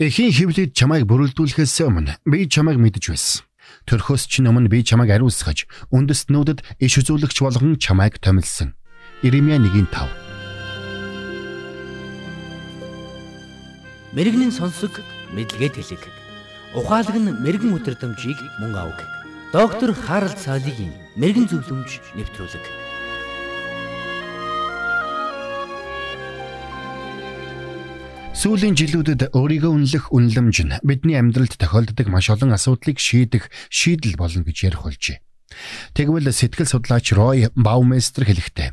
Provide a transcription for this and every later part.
Эхийн хөвлөд чамайг бүрэлдүүлэхээс өмнө би чамайг мэдэж байсан. Төрхөөс чинь өмнө би чамайг ариусгаж, үндэстнүүдэд иш үзүүлэгч болгон чамайг томилсон. Иремья 1:5. Мэргэний сонсог мэдлэгэд хэлэг. Ухаалаг нь мэрэгэн өдрөмжийг мөн авг. Доктор Харалт цаалогийн мэрэгэн зөвлөмж нэвтрүүлэг. Сүүлийн жилүүдэд өөрийгөө үнэлэх үнэлэмж нь бидний амьдралд тохиолддог маш олон асуудлыг шийдэх шийдэл болно гэж ярих болжээ. Тэгвэл сэтгэл судлаач Рой Баумейстер хэлэхдээ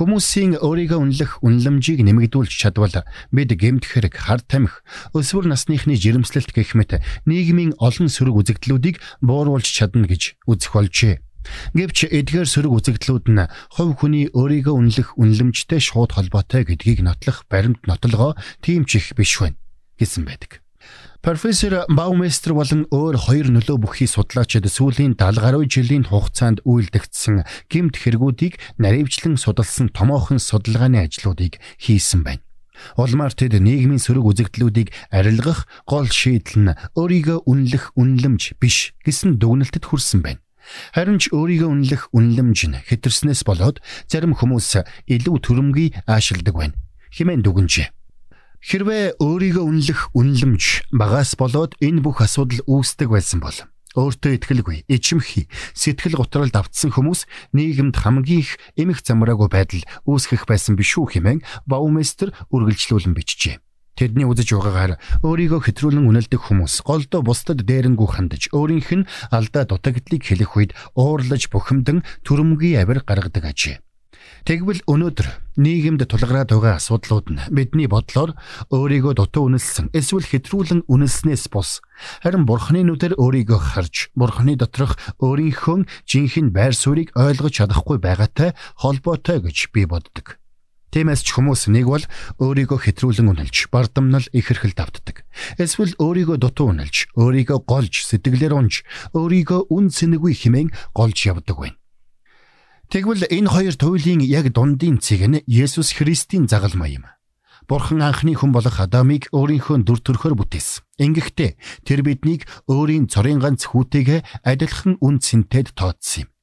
Хүмүүсийн өөрийгөө үнэлэх үнэлэмжийг нэмэгдүүлж чадвал бид гэмт хэрэг, хар тамхи, өсвөр насныхны жирэмслэлт гэх мэт нийгмийн олон сөрөг үзэгдлүүдийг бууруулж чадна гэж үзэх болжээ. Гэвч эдгээр сөрөг үзэгдлүүд нь хувь хүний өөрийгөө үнэлэх үнэлэмжтэй шууд холбоотой гэдгийг нотлох баримт нотолгоо тийм ч их биш байна гэсэн байдаг. Профессор Баумейстер болон өөр хоёр нөлөө бүхий судлаачид сүүлийн 70 гаруй жилийн хугацаанд үйлдэгдсэн гэмт хэрэгүүдийг наривчлан судалсан томоохон судалгааны ажлуудыг хийсэн байна. Улмаар тэд нийгмийн сөрөг үзэгдлүүдийг арилгах гол шийдэл нь өөрийгөө үнэлэх үнэлэмж биш гэсэн дүгнэлтэд хүрсэн байна. Харин ч өөрийгөө үнэлэх үнэлэмж нь хэтэрснээс болоод зарим хүмүүс илүү төрөмгий аашилдаг байна. Химэн дүгнжээ. Хэрвээ өөрийгөө үнэлэх үнэлэмж багаас болоод энэ бүх асуудал үүсдэг байсан бол өөртөө итгэлгүй, ичимхий, сэтгэл готролд автсан хүмүүс нийгэмд хамгийн их эмх замраагүй байдал үүсгэх байсан биш үү хэмээн Баумейстер үргэлжлүүлэн бичжээ. Тэдний үзэж байгаагаар өөрийгөө хэтрүүлэн үнэлдэг хүмүүс голдоо бусдад дээрэнгүү хандаж өөрийнх нь алдаа дутагдлыг хэлэх үед уурлаж бухимдан төрөмгийн авир гаргадаг ажээ. Тэгвэл өнөөдөр нийгэмд тулгараад байгаа асуудлууд нь бидний бодлоор өөрийгөө дутуу үнэлсэн эсвэл хэтрүүлэн үнэлснээс бус харин бурхны нүдээр өөрийгөө харж бурхны доторх өөрийнхөө жинхэнэ байр суурийг ойлгож чадахгүй байгаатай холбоотой гэж би боддог. Тиймээс ч хүмүүс нэг бол өөрийгөө хэтрүүлэн үнэлж, бардамнал ихэрхэл давтдаг. Эсвэл өөрийгөө дутуу үнэлж, өөрийгөө голж, сэтгэлээр унж, өөрийгөө үн цэнэгүй хэмээн голж явдаг байна. Тэгвэл энэ хоёр туйлын яг дундын цэг нь Есүс Христийн загалмай юм. Бурхан анхны хүн болох Адамыг өөрийнхөө дүр төрхөөр бүтээсэн. Ингэхдээ тэр биднийг өөрийн цорын ганц хүүтэйгээ адилхан үн цэнтэд тооцсон юм.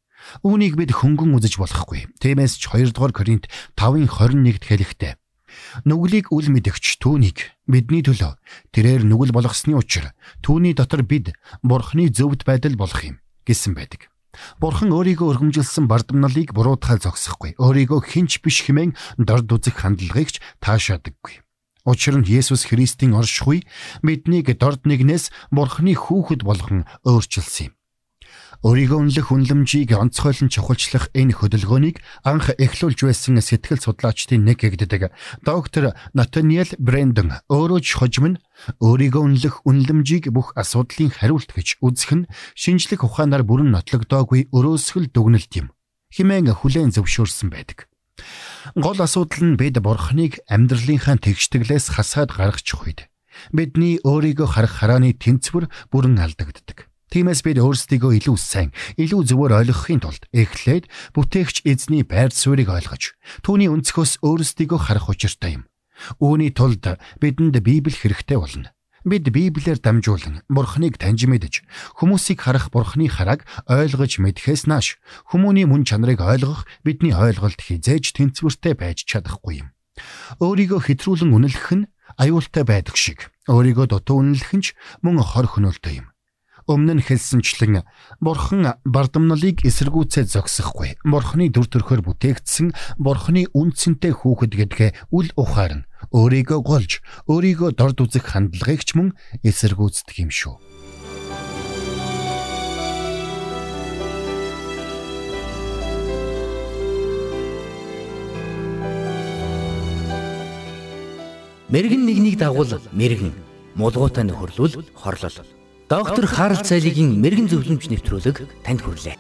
Үүнийг бид хөнгөн үзэж болохгүй. Тиймээс ч 2 дугаар Коринт 5:21-д хэлэхдээ нүглийг үл мэдэгч түүнийг бидний төлөө тэрээр нүгэл болгосны учир түүний дотор бид бурхны зөвд байдал болох юм гэсэн байдаг. Бурхан өөрийгөө өргөмжилсөн бардамналыг буруутгал зогсохгүй. Өөрийгөө хинч биш хэмээн дорд үзэх хандлагыг ч таашаадаггүй. Учир нь Есүс Христийн оршихуй биднийг дорд нэгнээс Бурхны хүүхэд болгон өөрчилсөн юм. Өөрийгөө үнэлэх үнлэмжийг онцгойлон чухалчлах энэ хөдөлгөөнийг анх эхлүүлж байсан сэтгэл судлаачдын нэг гэгддэг доктор Натаниэл Брэндон өөрөө ч хожим нь өөрийгөө үнэлэх үнлэмжийг бүх асуудлын хариулт гэж үзэх нь шинжлэх ухаанаар бүрэн нотлогдоогүй өрөөсгөл дүгнэлт юм. Химэн хүлээн зөвшөөрсөн байдаг. Гол асуудал нь бид бурхныг амьдралынхаа тэгштэглээс хасаад гаргачих үед бидний өөрийгөө харах харааны тэнцвэр бүрэн алдагддаг. Тиймээс бид өөрсдийгөө илүү сайн, илүү зөвөр ойлгохын тулд эхлээд бүтээгч эзний байр суурийг ойлгож, түүний өнцгөөс өөрсдийгөө харах учиртай юм. Үүний тулд бидэнд Библи хэрэгтэй болно. Бид Библиэр дамжуулан Бурхныг таньж мэдж, хүмүүсийг харах Бурхны харааг ойлгож мэдхээс нааш хүмүүний мөн чанарыг ойлгох бидний ойлголт хизээж тэнцвэртэй байж чадахгүй юм. Өөрийгөө хэтрүүлэн үнэлэх нь аюултай байдаг шиг. Өөрийгөө дутуу үнэлэх нь ч мөн хор хөнөөлтэй юм. Өмнө нь хэлсэнчлэн Бурхан бардамналыг эсэргүүцээ зогсохгүй. Бурханы дүр төрхөөр бүтээгдсэн Бурханы үнцэнтэй хүүхэд гэдгээ үл ухаар нь өөрийгөө голж, өөрийгөө дорд үзэх хандлагыг ч мөн эсэргүүцдэг юм шүү. Мэргэн нэгнийг дагуул мэргэн, мулгуутай нөхөрлөл хорлол Доктор Харалт цайлигийн мэрэгэн зөвлөмж нэвтрүүлэг танд хүрэлээ.